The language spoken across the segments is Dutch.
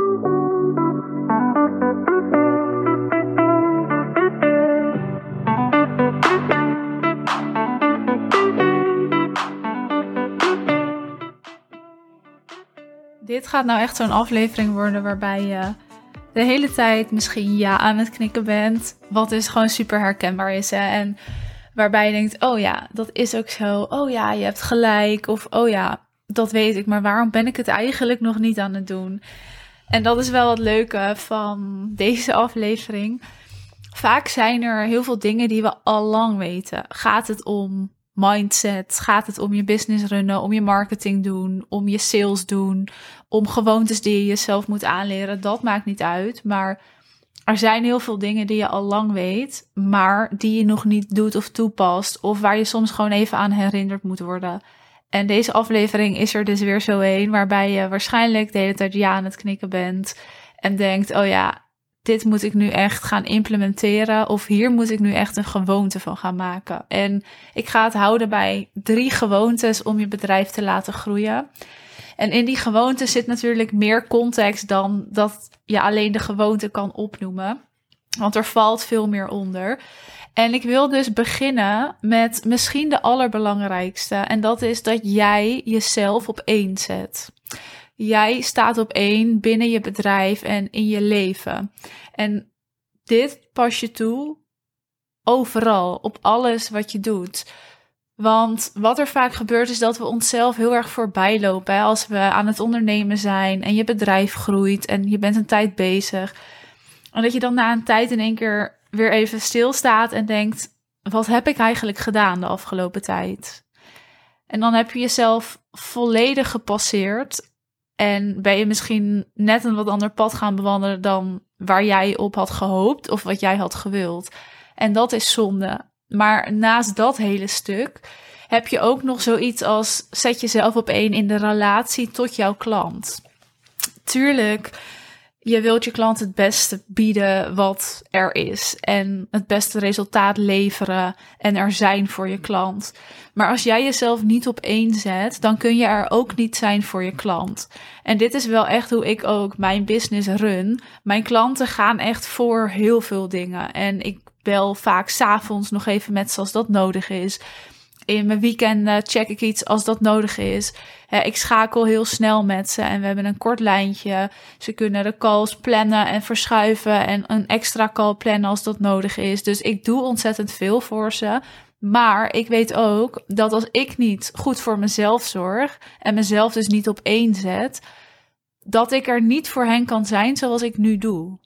Dit gaat nou echt zo'n aflevering worden waarbij je de hele tijd misschien ja aan het knikken bent. Wat dus gewoon super herkenbaar is. En waarbij je denkt, oh ja, dat is ook zo. Oh ja, je hebt gelijk. Of oh ja, dat weet ik. Maar waarom ben ik het eigenlijk nog niet aan het doen? En dat is wel het leuke van deze aflevering. Vaak zijn er heel veel dingen die we al lang weten. Gaat het om mindset? Gaat het om je business runnen, om je marketing doen, om je sales doen, om gewoontes die je jezelf moet aanleren? Dat maakt niet uit. Maar er zijn heel veel dingen die je al lang weet, maar die je nog niet doet of toepast, of waar je soms gewoon even aan herinnerd moet worden. En deze aflevering is er dus weer zo een, waarbij je waarschijnlijk de hele tijd ja aan het knikken bent en denkt: oh ja, dit moet ik nu echt gaan implementeren of hier moet ik nu echt een gewoonte van gaan maken. En ik ga het houden bij drie gewoontes om je bedrijf te laten groeien. En in die gewoonte zit natuurlijk meer context dan dat je alleen de gewoonte kan opnoemen. Want er valt veel meer onder. En ik wil dus beginnen met misschien de allerbelangrijkste. En dat is dat jij jezelf op één zet. Jij staat op één binnen je bedrijf en in je leven. En dit pas je toe overal, op alles wat je doet. Want wat er vaak gebeurt is dat we onszelf heel erg voorbij lopen. Hè? Als we aan het ondernemen zijn en je bedrijf groeit en je bent een tijd bezig. En dat je dan na een tijd in één keer weer even stilstaat en denkt: wat heb ik eigenlijk gedaan de afgelopen tijd? En dan heb je jezelf volledig gepasseerd en ben je misschien net een wat ander pad gaan bewandelen dan waar jij op had gehoopt of wat jij had gewild. En dat is zonde. Maar naast dat hele stuk heb je ook nog zoiets als zet jezelf op één in de relatie tot jouw klant. Tuurlijk je wilt je klant het beste bieden wat er is en het beste resultaat leveren en er zijn voor je klant. Maar als jij jezelf niet op één zet, dan kun je er ook niet zijn voor je klant. En dit is wel echt hoe ik ook mijn business run. Mijn klanten gaan echt voor heel veel dingen en ik bel vaak s'avonds nog even met ze als dat nodig is in mijn weekenden check ik iets als dat nodig is. ik schakel heel snel met ze en we hebben een kort lijntje. Ze kunnen de calls plannen en verschuiven en een extra call plannen als dat nodig is. Dus ik doe ontzettend veel voor ze. Maar ik weet ook dat als ik niet goed voor mezelf zorg en mezelf dus niet op één zet, dat ik er niet voor hen kan zijn zoals ik nu doe.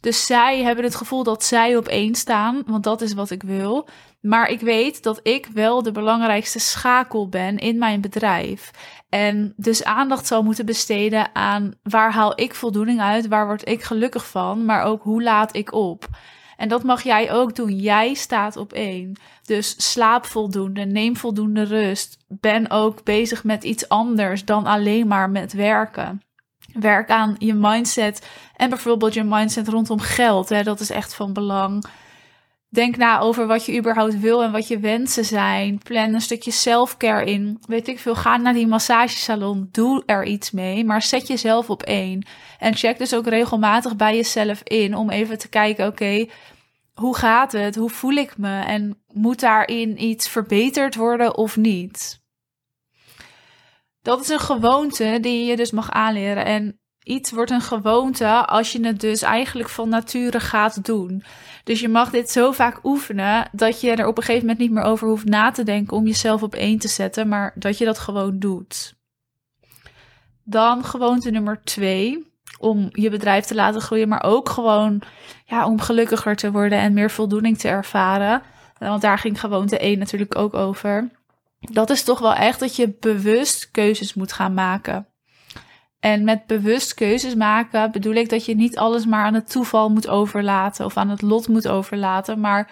Dus zij hebben het gevoel dat zij op één staan, want dat is wat ik wil. Maar ik weet dat ik wel de belangrijkste schakel ben in mijn bedrijf. En dus aandacht zal moeten besteden aan waar haal ik voldoening uit, waar word ik gelukkig van, maar ook hoe laat ik op. En dat mag jij ook doen. Jij staat op één. Dus slaap voldoende, neem voldoende rust. Ben ook bezig met iets anders dan alleen maar met werken. Werk aan je mindset en bijvoorbeeld je mindset rondom geld. Hè, dat is echt van belang. Denk na over wat je überhaupt wil en wat je wensen zijn. Plan een stukje selfcare in. Weet ik veel, ga naar die massagesalon. Doe er iets mee, maar zet jezelf op één. En check dus ook regelmatig bij jezelf in om even te kijken, oké, hoe gaat het? Hoe voel ik me? En moet daarin iets verbeterd worden of niet? Dat is een gewoonte die je dus mag aanleren. En iets wordt een gewoonte als je het dus eigenlijk van nature gaat doen. Dus je mag dit zo vaak oefenen dat je er op een gegeven moment niet meer over hoeft na te denken om jezelf op één te zetten, maar dat je dat gewoon doet. Dan gewoonte nummer twee. Om je bedrijf te laten groeien, maar ook gewoon ja, om gelukkiger te worden en meer voldoening te ervaren. Want daar ging gewoonte 1 natuurlijk ook over dat is toch wel echt dat je bewust keuzes moet gaan maken. En met bewust keuzes maken bedoel ik dat je niet alles maar aan het toeval moet overlaten of aan het lot moet overlaten, maar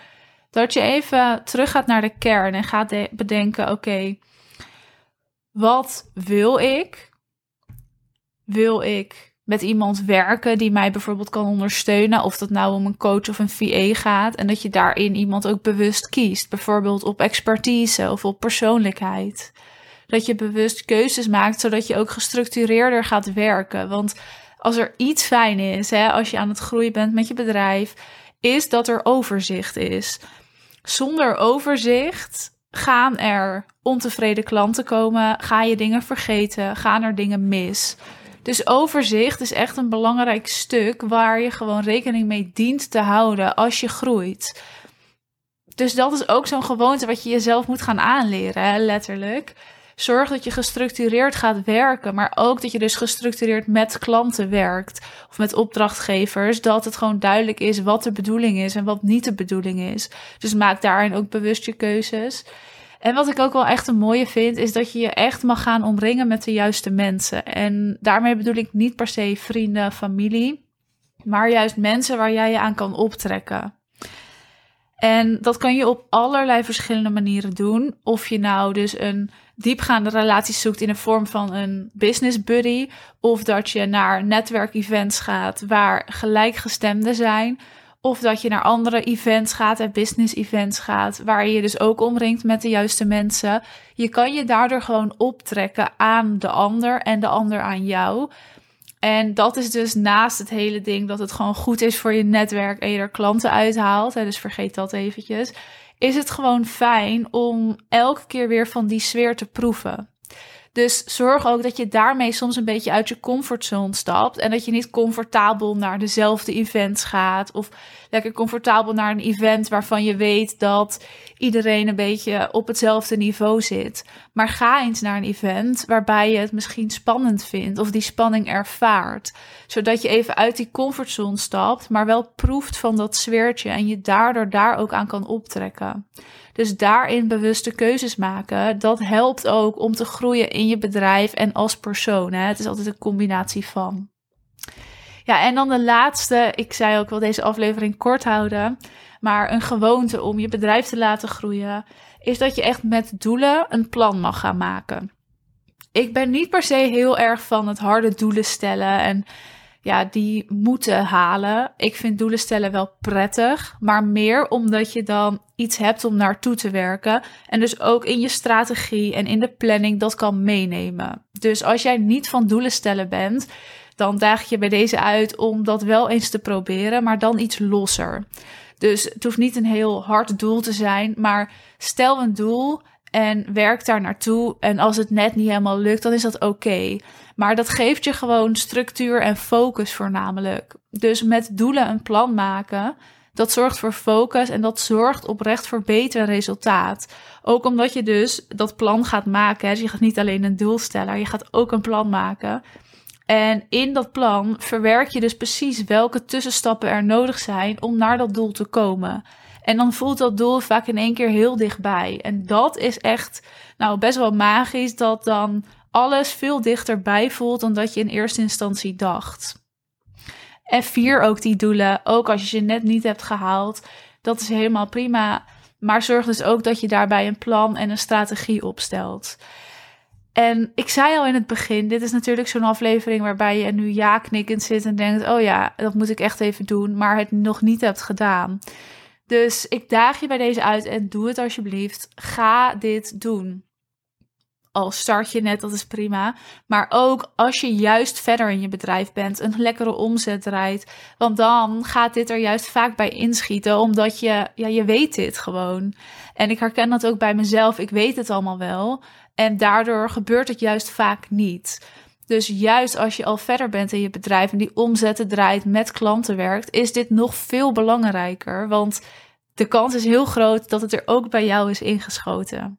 dat je even terug gaat naar de kern en gaat bedenken: oké, wat wil ik? Wil ik met iemand werken die mij bijvoorbeeld kan ondersteunen. Of dat nou om een coach of een VA gaat. En dat je daarin iemand ook bewust kiest. Bijvoorbeeld op expertise of op persoonlijkheid. Dat je bewust keuzes maakt, zodat je ook gestructureerder gaat werken. Want als er iets fijn is, hè, als je aan het groeien bent met je bedrijf, is dat er overzicht is. Zonder overzicht gaan er ontevreden klanten komen, ga je dingen vergeten, gaan er dingen mis. Dus overzicht is echt een belangrijk stuk waar je gewoon rekening mee dient te houden als je groeit. Dus dat is ook zo'n gewoonte wat je jezelf moet gaan aanleren, letterlijk. Zorg dat je gestructureerd gaat werken, maar ook dat je dus gestructureerd met klanten werkt of met opdrachtgevers, dat het gewoon duidelijk is wat de bedoeling is en wat niet de bedoeling is. Dus maak daarin ook bewust je keuzes. En wat ik ook wel echt een mooie vind, is dat je je echt mag gaan omringen met de juiste mensen. En daarmee bedoel ik niet per se vrienden, familie, maar juist mensen waar jij je aan kan optrekken. En dat kan je op allerlei verschillende manieren doen. Of je nou dus een diepgaande relatie zoekt in de vorm van een business buddy. Of dat je naar netwerkevents gaat waar gelijkgestemden zijn. Of dat je naar andere events gaat en business events gaat, waar je je dus ook omringt met de juiste mensen. Je kan je daardoor gewoon optrekken aan de ander en de ander aan jou. En dat is dus naast het hele ding dat het gewoon goed is voor je netwerk en je er klanten uithaalt. Hè, dus vergeet dat eventjes. Is het gewoon fijn om elke keer weer van die sfeer te proeven. Dus zorg ook dat je daarmee soms een beetje uit je comfortzone stapt. En dat je niet comfortabel naar dezelfde events gaat. Of lekker comfortabel naar een event waarvan je weet dat iedereen een beetje op hetzelfde niveau zit. Maar ga eens naar een event waarbij je het misschien spannend vindt of die spanning ervaart. Zodat je even uit die comfortzone stapt, maar wel proeft van dat sfeertje en je daardoor daar ook aan kan optrekken. Dus daarin bewuste keuzes maken, dat helpt ook om te groeien in je bedrijf en als persoon. Het is altijd een combinatie van. Ja, en dan de laatste. Ik zei ook wel deze aflevering kort houden. Maar een gewoonte om je bedrijf te laten groeien. Is dat je echt met doelen een plan mag gaan maken. Ik ben niet per se heel erg van het harde doelen stellen. En ja, die moeten halen. Ik vind doelen stellen wel prettig, maar meer omdat je dan iets hebt om naartoe te werken. En dus ook in je strategie en in de planning dat kan meenemen. Dus als jij niet van doelen stellen bent, dan daag je bij deze uit om dat wel eens te proberen, maar dan iets losser. Dus het hoeft niet een heel hard doel te zijn, maar stel een doel en werk daar naartoe. En als het net niet helemaal lukt, dan is dat oké. Maar dat geeft je gewoon structuur en focus voornamelijk. Dus met doelen een plan maken, dat zorgt voor focus en dat zorgt oprecht voor beter resultaat. Ook omdat je dus dat plan gaat maken. Dus je gaat niet alleen een doel stellen, je gaat ook een plan maken. En in dat plan verwerk je dus precies welke tussenstappen er nodig zijn om naar dat doel te komen. En dan voelt dat doel vaak in één keer heel dichtbij. En dat is echt, nou, best wel magisch dat dan alles veel dichterbij voelt dan dat je in eerste instantie dacht. En vier ook die doelen, ook als je ze net niet hebt gehaald. Dat is helemaal prima. Maar zorg dus ook dat je daarbij een plan en een strategie opstelt. En ik zei al in het begin, dit is natuurlijk zo'n aflevering waarbij je nu ja knikkend zit en denkt, oh ja, dat moet ik echt even doen, maar het nog niet hebt gedaan. Dus ik daag je bij deze uit en doe het alsjeblieft. Ga dit doen. Al start je net, dat is prima. Maar ook als je juist verder in je bedrijf bent, een lekkere omzet draait. Want dan gaat dit er juist vaak bij inschieten, omdat je, ja, je weet dit gewoon. En ik herken dat ook bij mezelf. Ik weet het allemaal wel. En daardoor gebeurt het juist vaak niet. Dus juist als je al verder bent in je bedrijf en die omzetten draait met klanten werkt, is dit nog veel belangrijker. Want de kans is heel groot dat het er ook bij jou is ingeschoten.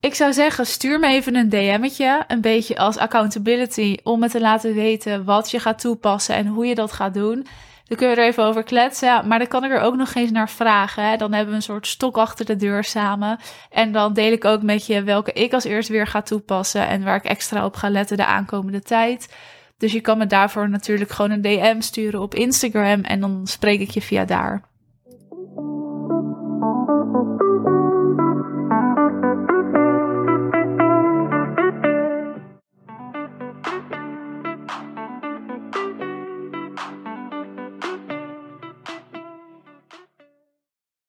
Ik zou zeggen, stuur me even een DM'tje, een beetje als accountability, om me te laten weten wat je gaat toepassen en hoe je dat gaat doen. Dan kunnen we er even over kletsen. Maar dan kan ik er ook nog eens naar vragen. Hè. Dan hebben we een soort stok achter de deur samen. En dan deel ik ook met je welke ik als eerst weer ga toepassen. En waar ik extra op ga letten de aankomende tijd. Dus je kan me daarvoor natuurlijk gewoon een DM sturen op Instagram. En dan spreek ik je via daar.